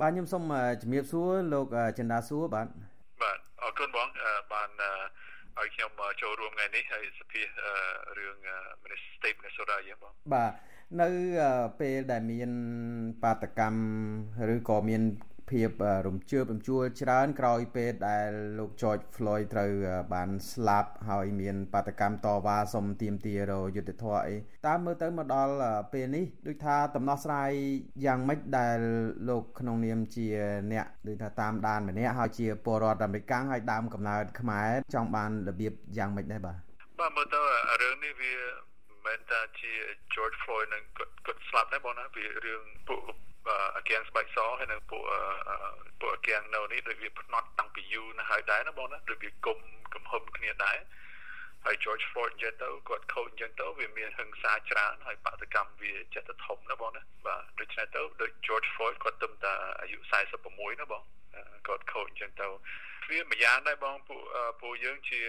បាទខ្ញុំសូមជំរាបសួរលោកចិន្តាសួរបាទបាទអរគុណបងបានឲ្យខ្ញុំចូលរួមថ្ងៃនេះហើយសភារឿង Minister State Minnesota យើងបងបាទនៅពេលដែលមានបាតកម្មឬក៏មាន ភាពរំជើបរំជួលច្រើន ក្រោយពេលដែលលោក George Floyd ត្រូវបានស្លាប់ហើយមានបាតកម្មតវ៉ាសុំទាមទារយុត្តិធម៌អីតើមើលទៅមកដល់ពេលនេះដូចថាដំណោះស្រាយយ៉ាងម៉េចដែលលោកក្នុងនាមជាអ្នកដូចថាតាមដានម្នាក់ហើយជាពលរដ្ឋអាមេរិកហើយដើមកំណើតខ្មែរចង់បានរបៀបយ៉ាងម៉េចដែរបាទបាទមើលទៅរឿងនេះវាមិនថាជា George Floyd នឹងគាត់ស្លាប់ដែរបងណាវារឿងពួក អាគាំងស្បែកសហើយនៅពួកពួកអាគាំងនៅនេះដូចវាផ្នត់តាំងពីយូរណាស់ហើយដែរណាបងណាដូចវាគុំកំហឹមគ្នាដែរហើយ George Floyd អញ្ចឹងទៅគាត់ខូចអញ្ចឹងទៅវាមានហិង្សាច្រើនហើយបាតកម្មវាចិត្តធំណាបងណាបាទដូច្នេះទៅដូច George Floyd គាត់ទឹមតែអាយុ46ណាបងគាត់ខូចអញ្ចឹងទៅវាម្យ៉ាងដែរបងពួកពួកយើងជា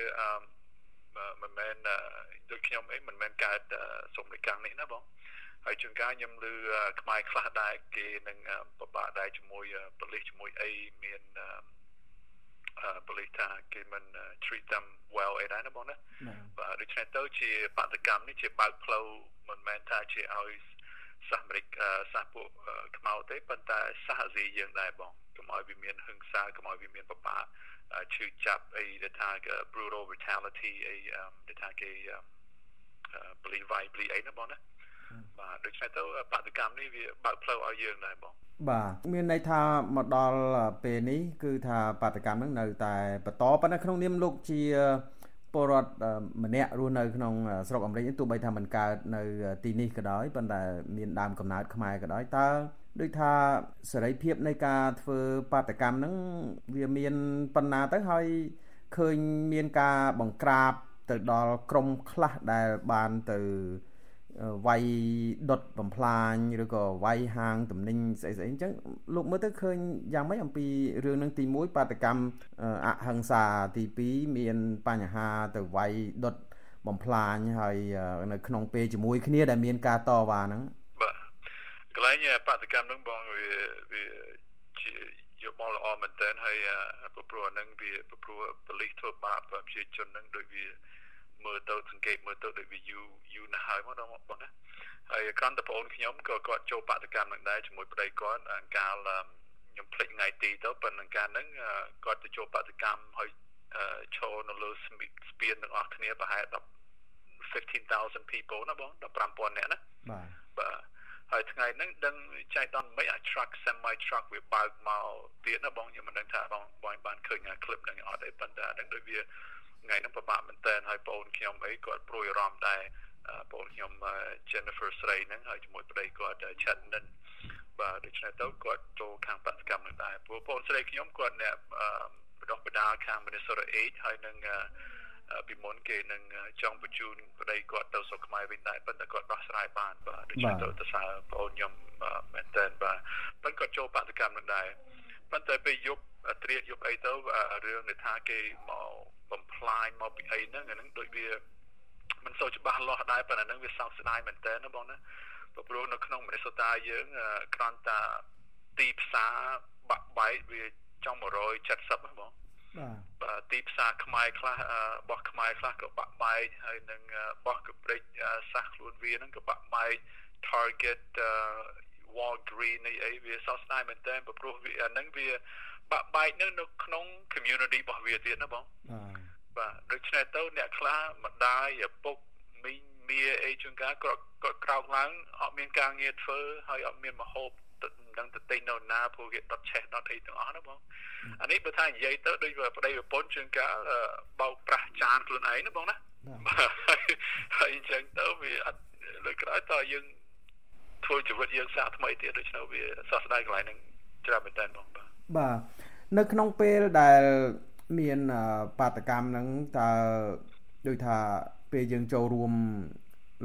មិនមែនដូចខ្ញុំអីមិនមែនកើតសុំលេខាងនេះណាបង ហើយជួនកាលខ្ញុំឮខ្មែរខ្លះដែរគេនឹងពិបាកដែរជាមួយប៉ូលីសជាមួយអីមានប៉ូលីសថាគេមិន treat them well អីដែរណាបងណាបាទដូច្នេះទៅជាបដកម្មនេះជាបើកផ្លូវមិនមែនថាជាឲ្យសហអាមេរិកសហពួកខ្មៅទេប៉ុន្តែសហអាស៊ីយើងដែរបងកុំឲ្យវាមានហិង្សាកុំឲ្យវាមានបបាឈឺចាប់អីដែលថា brutal brutality អីដែលថាគេ believe វាយ believe អីណាបងណា បាទដូច្នេះទៅបដកម្មនេះវាបើកផ្លូវឲ្យយើងដែរបងបាទមានន័យថាមកដល់ពេលនេះគឺថាបដកម្មនឹងនៅតែបន្តប៉ុន្តែក្នុងនាមលោកជាពលរដ្ឋម្នាក់រស់នៅក្នុងស្រុកអាមេរិកទោះបីថាមិនកើតនៅទីនេះក៏ដោយប៉ុន្តែមានដើមកំណើតខ្មែរក៏ដោយតើដូចថាសេរីភាពនៃការធ្វើបាតកម្មហ្នឹងវាមានប៉ុណ្ណាទៅហើយឃើញមានការបង្ក្រាបទៅដល់ក្រុមខ្លះដែលបានទៅ វាយដុតបំផ្លាញឬក៏វាយហាងតំណែងស្អីស្អីអញ្ចឹងលោកមើលទៅឃើញយ៉ាងម៉េចអំពីរឿងនឹងទី1បាតកម្មអហិង្សាទី2មានបញ្ហាទៅវាយដុតបំផ្លាញហើយនៅក្នុងពេលជាមួយគ្នាដែលមានការតវ៉ាហ្នឹងបាទកន្លែងបាតកម្មហ្នឹងបងវាវាជាយកមកល្អមែនតើហើយព្រោះហ្នឹងវាព្រោះបលិសធ្វើបាបប្រជាជនហ្នឹងដូចវា មើលទៅសង្កេតមើលទៅដូចវាយូរយូរណាស់ហើយមកដល់បងណាហើយគ្រាន់តែបងខ្ញុំក៏គាត់ចូលបដកម្មនឹងដែរជាមួយប្តីគាត់អង្កាលខ្ញុំភ្លេចថ្ងៃទីទៅប៉ុន្តែការហ្នឹងគាត់ទៅចូលបដកម្មហើយឈរនៅលើស្ពានទាំងអស់គ្នាប្រហែល10 15000 people ណាបង15000នាក់ណាបាទបាទហើយថ្ងៃហ្នឹងដឹងចែកដល់មិនអា truck semi truck វាបើកមកទៀតណាបងខ្ញុំមិនដឹងថាបងបងបានឃើញ clip ហ្នឹងអត់ទេប៉ុន្តែដឹងដូចវា ថ្ងៃហ្នឹងពិបាកមែនតើហើយបងខ្ញុំអីគាត់ព្រួយអារម្មណ៍ដែរបងខ្ញុំ Jennifer ស្រីហ្នឹងហើយជាមួយប្តីគាត់ Chatton បាទដូច្នេះទៅគាត់ចូលខាងបដកម្មនឹងដែរព្រោះបងស្រីខ្ញុំគាត់អ្នកបដោះបដាខាង Minnesota 8ហើយនឹងពីមុនគេនឹងចង់បញ្ជូនប្តីគាត់ទៅស្រុកខ្មែរវិញដែរប៉ុន្តែគាត់ដោះស្រាយបានបាទដូច្នេះទៅទៅសើបងខ្ញុំមែនតើបាទប៉ុន្តែគាត់ចូលបដកម្មនឹងដែរប៉ុន្តែពេលយប់ត្រៀតយប់អីទៅរឿងនៃថាគេមក បំផ្លាញមកពីអីហ្នឹងអាហ្នឹងដូចវាមិនសូវច្បាស់លាស់ដែរប៉ុន្តែហ្នឹងវាសោកស្ដាយមែនតើណាបងណាព្រោះនៅក្នុងមនីសូតាយើងគ្រាន់តែទីផ្សារបាក់បែកវាចង់170ហ្នឹងបងបាទទីផ្សារខ្មែរខ្លះបោះខ្មែរខ្លះក៏បាក់បែកហើយនឹងបោះកព្រិចសាសខ្លួនវាហ្នឹងក៏បាក់បែក Target Walgreen នេះអីវាសោកស្ដាយមែនតើព្រោះវាអាហ្នឹងវាបាក់បែកនៅនៅក្នុង community របស់វាទៀតណាបងបាទដូច្នេះទៅអ្នកខ្លះម្ដាយឪពុកមីងមាអីជួនកាលគាត់គាត់ក្រោកឡើងអត់មានការងារធ្វើហើយអត់មានមហូបមិនដឹងទៅទិញនៅណាព្រោះគេដុតឆេះដុតអីទាំងអស់ណាបងអានេះបើថានិយាយទៅដូចប្តីប្រពន្ធជួនកាលបោកប្រាស់ចានខ្លួនឯងណាបងណាហើយអញ្ចឹងទៅវាអត់លើក្រោយតើយើង ធ្វើជីវិតយើងសាកថ្មីទៀតដូច្នេះវាសោះស្ដាយកន្លែងហ្នឹងច្រើនមែនតើបងបាទបាទនៅក្នុងពេលដែលមានបាតកម្មហ្នឹងតើដូចថាពេលយើងចូលរួម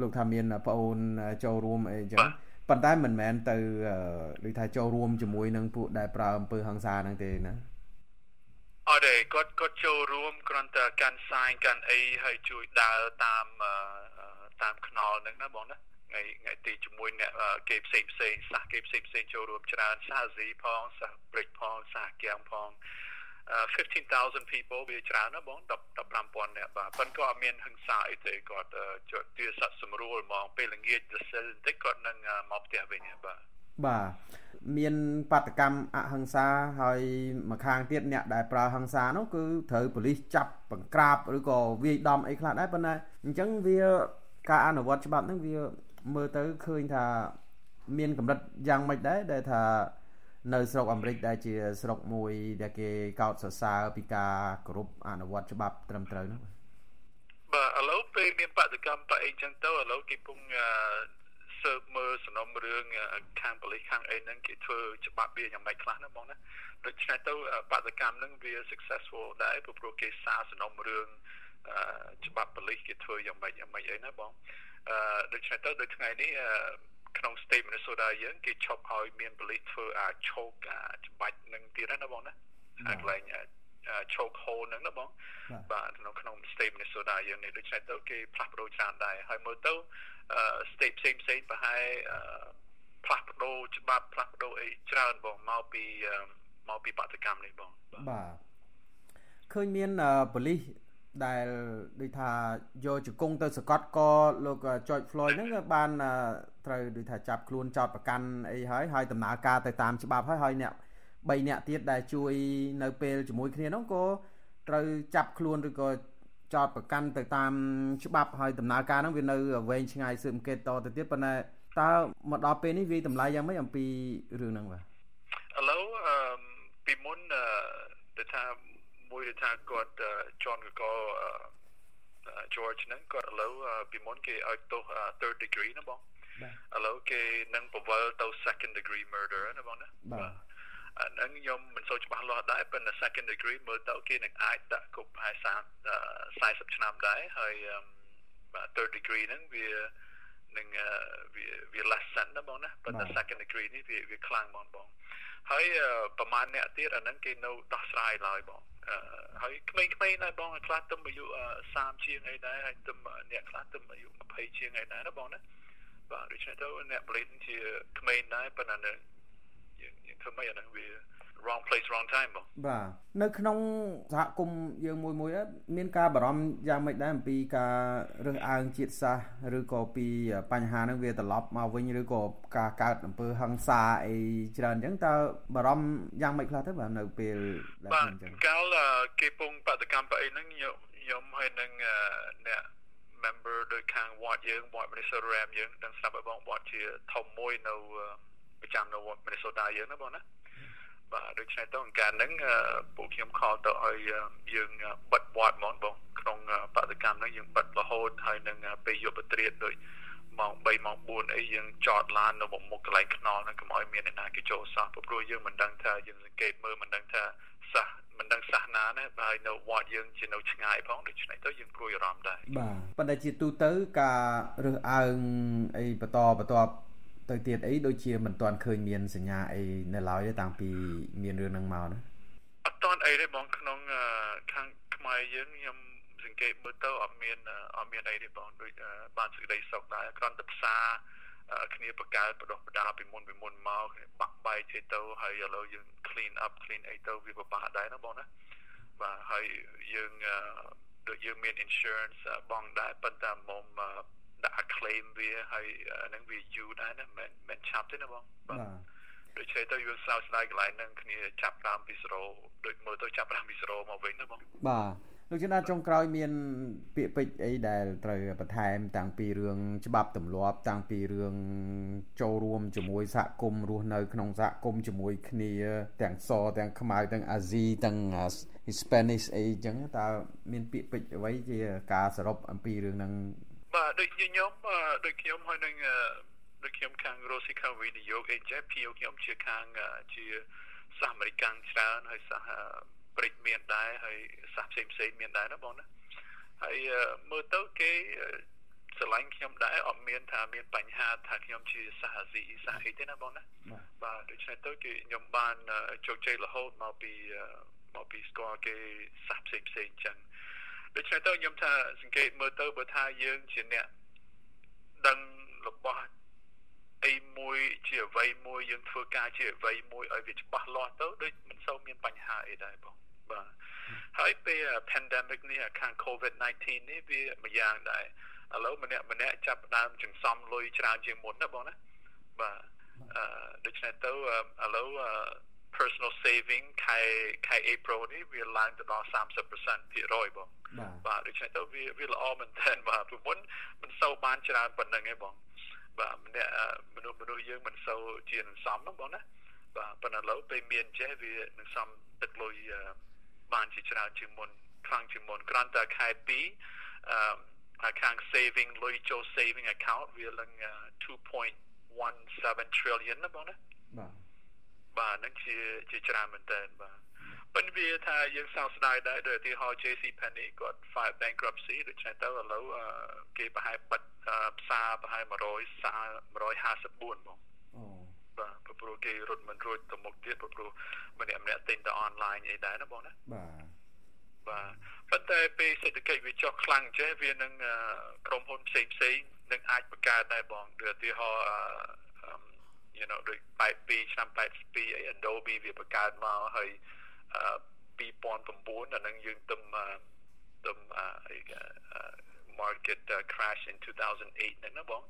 លោកថាមានប្អូនចូលរួមអីចឹងប៉ុន្តែមិនមែនទៅដូចថាចូលរួមជាមួយនឹងពួកដែលប្រើអំពើហិង្សាហ្នឹងទេណាអត់ទេគាត់គាត់ចូលរួមគ្រាន់តែកាន់សាយកាន់អីហើយជួយដើរតាមតាមខ្នល់ហ្នឹងណាបងណា ថ្ងៃថ្ងៃទីជាមួយអ្នកគេផ្សេងផ្សេងសាសគេផ្សេងផ្សេងចូលរួមច្រើនសាសអាស៊ីផងសាសព្រិចផងសាសកៀងផង15000 people វាច្រើនណាបង15000នាក់បាទប៉ុន្តែក៏អត់មានហិង្សាអីទេគាត់ជួយទាស័កសម្រួលហ្មងពេលល្ងាចទៅសិលបន្តិចគាត់នឹងមកផ្ទះវិញបាទបាទមានបាតកម្មអហិង្សាហើយមួយខាងទៀតអ្នកដែលប្រើហិង្សានោះគឺត្រូវប៉ូលីសចាប់បង្ក្រាបឬក៏វាយដំអីខ្លះដែរប៉ុន្តែអញ្ចឹងវាការអនុវត្តច្បាប់ហ្នឹងវា មើលទៅឃើញថាមានកម្រិតយ៉ាងម៉េចដែរដែលថានៅស្រុកអាមេរិកដែលជាស្រុកមួយដែលគេកោតសរសើរពីការគោរពអនុវត្តច្បាប់ត្រឹមត្រូវនោះបាទឥឡូវពេលមានបដកម្មបអីចឹងទៅឥឡូវគេពងស៊ើបមើលសំណុំរឿងខាងប៉ូលីសខាងអីហ្នឹងគេធ្វើច្បាប់វាយ៉ាងម៉េចខ្លះណាបងណាដូច្នេះទៅបដកម្មហ្នឹងវា successful ដែរព្រោះគេសារសំណុំរឿងច្បាប់ប៉ូលីសគេធ្វើយ៉ាងម៉េចយ៉ាងម៉េចអីណាបងអឺ ដូច្នេះទៅដូចថ្ងៃនេះក្នុង state Minnesota យើងគេឈប់ឲ្យមានប៉ូលីសធ្វើអាចឈោកច្បាច់នឹងទៀតណាបងណាអាកន្លែងឈោកហូនហ្នឹងណាបងបាទនៅក្នុង state Minnesota យើងនេះដូច្នេះទៅគេផ្លាស់ប្ដូរច្រើនដែរហើយមើលទៅ state ផ្សេងផ្សេងប្រហែលផ្លាស់ប្ដូរច្បាប់ផ្លាស់ប្ដូរអីច្រើនបងមកពីមកពីបដកម្មនេះបងបាទឃើញមានប៉ូលីស ដែលដូចថាយកជង្គង់ទៅសកត់ក៏លោកចច Floyd ហ្នឹងបានត្រូវដូចថាចាប់ខ្លួនចោតប្រកាន់អីហើយហើយដំណើរការទៅតាមច្បាប់ហើយហើយអ្នក3អ្នកទៀតដែលជួយនៅពេលជាមួយគ្នានោះក៏ត្រូវចាប់ខ្លួនឬក៏ចោតប្រកាន់ទៅតាមច្បាប់ហើយដំណើរការហ្នឹងវានៅវែងឆ្ងាយស៊ើបអង្កេតតទៅទៀតប៉ុន្តែតើមកដល់ពេលនេះវាតម្លៃយ៉ាងម៉េចអំពីរឿងហ្នឹងបាទឥឡូវពីមុនទៅថា មួយដែលថាគាត់ជន់កក George ហ្នឹងគាត់ឥឡូវពីមុនគេឲ្យទោស third degree ណាបងឥឡូវគេនឹងពវល់ទៅ second degree murder ណាបងណាបាទអាហ្នឹងខ្ញុំមិនសូវច្បាស់លាស់ដែរប៉ុន្តែ second degree មើលទៅគេនឹងអាចដាក់គុកប្រហែល40ឆ្នាំដែរហើយ third degree ហ្នឹងវានឹងវាវា less sen ណាបងណាប៉ុន្តែ second degree នេះវាវាខ្លាំងហ្មងបងហើយប្រហែលអ្នកទៀតអាហ្នឹងគេនៅដោះស្រាយឡើយបង ហើយក្មេងៗដែរបងខ្លះទៅអាយុ30ជាងអីដែរហើយទៅអ្នកខ្លះទៅអាយុ20ជាងអីដែរណាបងណាបាទដូច្នេះទៅអ្នកបលិនជាក្មេងដែរប៉ុន្តែយើងយើងធ្វើម៉េចអាហ្នឹងវា wrong place wrong time បងបាទនៅក្នុងសហគមន៍យើងមួយមួយមានការបារម្ភយ៉ាងម៉េចដែរអំពីការរើសអើងជាតិសាសន៍ឬក៏ពីបញ្ហាហ្នឹងវាត្រឡប់មកវិញឬក៏ការកើតអំពើហិង្សាអីច្រើនអញ្ចឹងតើបារម្ភយ៉ាងម៉េចខ្លះទៅបាទនៅពេលដែលអញ្ចឹងកាលគេពងបដកម្មអីហ្នឹងខ្ញុំហើយនឹងអ្នក member ដោយខាង Watt យើង Watt Minnesota Ram យើងដឹងស្រាប់ឲ្យបង Watt ជាធំមួយនៅប្រចាំនៅ Minnesota យើងណាបងណា បាទដូច្នេះទៅអង្គការហ្នឹងពួកខ្ញុំខលទៅឲ្យយើងបិទវត្តហ្មងបងក្នុងបដកម្មហ្នឹងយើងបិទរហូតហើយនឹងពេលយប់ត្រៀតដូចម៉ោង3ម៉ោង4អីយើងចតឡាននៅមុខកន្លែងខ្នល់ហ្នឹងកុំឲ្យមានអ្នកណាគេចូលសោះព្រោះយើងមិនដឹងថាយើងសង្កេតមើលមិនដឹងថាសាសមិនដឹងសាសនាណាហើយនៅវត្តយើងជានៅឆ្ងាយផងដូច្នេះទៅយើងព្រួយអារម្មណ៍ដែរបាទប៉ុន្តែជាទូទៅការរើសអើងអីបន្តបន្ត ទៅទៀតអីដូចជាមិនទាន់ឃើញមានសញ្ញាអីនៅឡើយទេតាំងពីមានរឿងហ្នឹងមកណាអត់ទាន់អីទេបងក្នុងខាងខ្មែរយើងខ្ញុំសង្កេតមើលទៅអត់មានអត់មានអីទេបងដូចបានសេចក្តីសុខដែរគ្រាន់តែផ្សារគ្នាបកកើតបដោះបដាពីមុនពីមុនមកបាក់បែកទៅទៅហើយឥឡូវយើង clean up clean អីទៅវាពិបាកដែរណាបងណាបាទហើយយើងដូចយើងមាន insurance បងដែរប៉ុន្តែមុំដាក់ claim វាហើយនឹងវាយូរដែរណាមិនមិនឆាប់ទេណាបងបាទដូច្នេះទៅយើងស្រាវស្រាយកន្លែងហ្នឹងគ្នាចាប់តាមពី0ដូចមើលទៅចាប់តាមពី0មកវិញណាបងបាទលោកចិនដាចុងក្រោយមាន ពាក្យពេចន៍អីដែលត្រូវបន្ថែម តាំងពីរឿងច្បាប់ទម្លាប់ តាំងពីរឿងចូលរួមជាមួយសហគមន៍រស់នៅ ក្នុងសហគមន៍ជាមួយគ្នា ទាំងសទាំងខ្មៅទាំងអាស៊ីទាំង Spanish អីចឹងតើមានពាក្យពេចន៍អ្វីជាការសរុបអំពីរឿងហ្នឹងបាទ ដូចខ្ញុំដូចខ្ញុំហើយនឹងដូចខ្ញុំខាង Rosie County នយោបាយ AJP ខ្ញុំជាខាងជាសាសអាមេរិកច្រើនហើយសាសព្រិចមានដែរហើយសាសផ្សេងផ្សេងមានដែរណាបងណាហើយមើលទៅគេស្រឡាញ់ខ្ញុំដែរអត់មានថាមានបញ្ហាថាខ្ញុំជាសាសអាស៊ីសាសអីទេណាបងណាបាទដូច្នេះទៅគេខ្ញុំបានជោគជ័យរហូតមកពីមកពីស្គាល់គេសាសផ្សេងផ្សេងចឹង ដូច្នេះទៅខ្ញុំថាសង្កេតមើលទៅបើថាយើងជាអ្នកដឹងរបស់អីមួយជាអ្វីមួយយើងធ្វើការជាអ្វីមួយឲ្យវាច្បាស់លាស់ទៅដូចមិនសូវមានបញ្ហាអីដែរបងបាទហើយពេល pandemic នេះខាង COVID-19 នេះវាមួយយ៉ាងដែរឥឡូវម្នាក់ម្នាក់ចាប់ដើមចង្សំលុយច្រើនជាងមុនណាបងណាបាទអឺដូច្នេះទៅឥឡូវ personal saving ខែខែ April នេះវាឡើងទៅដល់30%ភាគរយបងបាទដូច្នេះទៅវាវាល្អមែនទែនបាទព្រោះមុនមិនសូវបានច្រើនប៉ុណ្្នឹងទេបងបាទម្នាក់មនុស្សមនុស្សយើងមិនសូវជានឹងសំហ្នឹងបងណាបាទប៉ុន្តែឥឡូវពេលមានចេះវានឹងសំទឹកលុយបានជាច្រើនជាងមុនខ្លាំងជាងមុនគ្រាន់តែខែ2អឺខាង saving លុយចូល saving account វាឡើង2.17 trillion ណាបងណាបាទ បាទហ្នឹងជាជាច្រើនមែនតើបាទប៉ុន្តែវាថាយើងសោកស្ដាយដែរដោយឧទាហរណ៍ JC Penney គាត់ file bankruptcy ដូច្នេះទៅឥឡូវគេប្រហែលបិទផ្សារប្រហែល100សា154បងអូបាទព្រោះគេរត់មិនរួចទៅមុខទៀតព្រោះម្នាក់ម្នាក់ទិញទៅ online អីដែរណាបងណាបាទបាទប៉ុន្តែពេលសេដ្ឋកិច្ចវាចុះខ្លាំងចេះវានឹងក្រុមហ៊ុនផ្សេងផ្សេងនឹងអាចបង្កើតដែរបងដូចឧទាហរណ៍ you know ដូច82ឆ្នាំ82អី Adobe វាបង្កើតមកហើយ2009អានឹងយើងទំទំអី market crash in 2008ហ្នឹងណាបង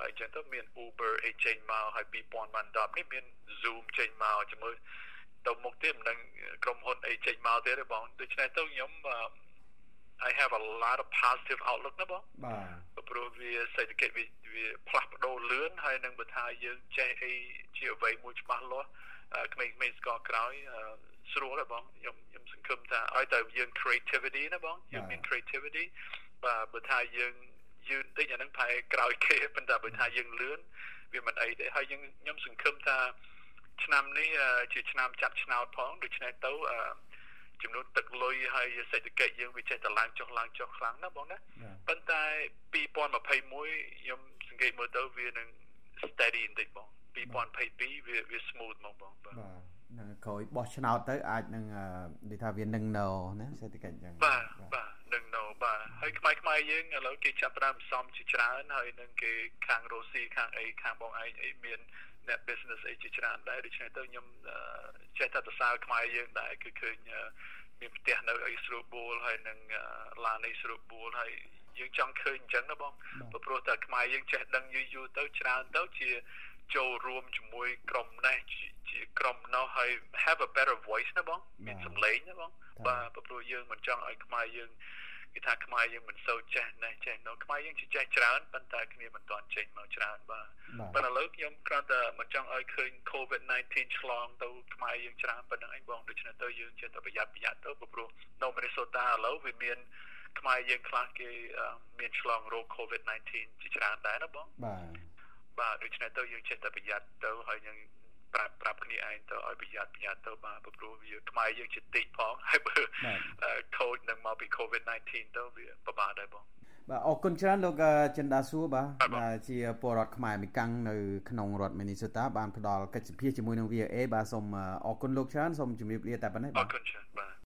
ហើយអញ្ចឹងទៅមាន Uber អីចេញមកហើយ2010នេះមាន Zoom ចេញមកជាមួយទៅមុខទៀតមិនដឹងក្រុមហ៊ុនអីចេញមកទៀតទេបងដូច្នេះទៅខ្ញុំ I have a lot of positive outlook ណាបងបាទព្រោះវាសេដ្ឋកិច្ចវាវាផ្លាស់ប្ដូរលឿនហើយនឹងបើថាយើងចេះអីជាអ្វីមួយច្បាស់លាស់ក្មេងៗស្គាល់ក្រោយស្រួលដែរបងខ្ញុំខ្ញុំសង្ឃឹមថាឲ្យតែយើង creativity ណាបងយើងមាន creativity បាទបើថាយើងយឺនតិចអានឹងប្រហែលក្រោយគេប៉ុន្តែបើថាយើងលឿនវាមិនអីទេហើយយើងខ្ញុំសង្ឃឹមថាឆ្នាំនេះជាឆ្នាំចាត់ឆ្នោតផងដូច្នេះទៅ ចំនួនទឹកលុយហើយសេដ្ឋកិច្ចយើងវាចេះតែឡើងចុះឡើងចុះខ្លាំងណាស់បងណាប៉ុន្តែ2021ខ្ញុំសង្កេតមើលទៅវានឹង steady បន្តិចបង2022វាវា smooth ហ្មងបងបាទនឹងក្រោយបោះឆ្នោតទៅអាចនឹងនិយាយថាវានឹងនៅណាសេដ្ឋកិច្ចចឹងបាទបាទនឹងនៅបាទហើយខ្មែរខ្មែរយើងឥឡូវគេចាប់ផ្ដើមសំជាច្រើនហើយនឹងគេខាងរុស្ស៊ីខាងអីខាងបងឯងអីមាន អ្នក business អីជាច្រើនដែរដូច្នេះទៅខ្ញុំចេះតែសរសើរខ្មែរយើងដែរគឺឃើញមានផ្ទះនៅអីស្រួលបួលហើយនឹងឡានអីស្រួលបួលហើយយើងចង់ឃើញអញ្ចឹងណាបងព្រោះតែខ្មែរយើងចេះដឹងយូរយូរទៅច្រើនទៅជាចូលរួមជាមួយក្រុមនេះជាក្រុមនោះហើយ have a better voice ណាបងមានសម្លេងណាបងបាទព្រោះយើងមិនចង់ឲ្យខ្មែរយើង គេថាខ្មែរយើងមិនសូវចេះណេះចេះនោះខ្មែរយើងចេះច្រើនប៉ុន្តែគ្នាមិនទាន់ចេញមកច្រើនបាទប៉ុន្តែឥឡូវខ្ញុំគ្រាន់តែមិនចង់ឲ្យឃើញ COVID-19 ឆ្លងទៅខ្មែរយើងច្រើនប៉ុណ្្នឹងឯងបងដូច្នេះទៅយើងចេះតែប្រយ័ត្នប្រយ័ត្នទៅព្រោះនៅ Minnesota ឥឡូវវាមានខ្មែរយើងខ្លះគេមានឆ្លងរោគ COVID-19 ជាច្រើនដែរណាបងបាទបាទដូច្នេះទៅយើងចេះតែប្រយ័ត្នទៅហើយយើង ប្រាប់ប្រាប់គ្នាឯងទៅឲ្យប្រយ័ត្នប្រយ័ត្នទៅបាទព្រោះវាខ្មែរយើងជាតិចផងហើយបើខូចនឹងមកពី COVID-19 ទៅវាពិបាកដែរបងបាទអរគុណច្រើនលោកចិនដាសួរបាទជាពលរដ្ឋខ្មែរមីកាំងនៅក្នុងរដ្ឋ Minnesota បានផ្ដល់កិច្ចសភាជាមួយនឹង VOA បាទសូមអរគុណលោកច្រើនសូមជម្រាបលាតែប៉ុណ្ណេះបាទអរគុណច្រើនបាទ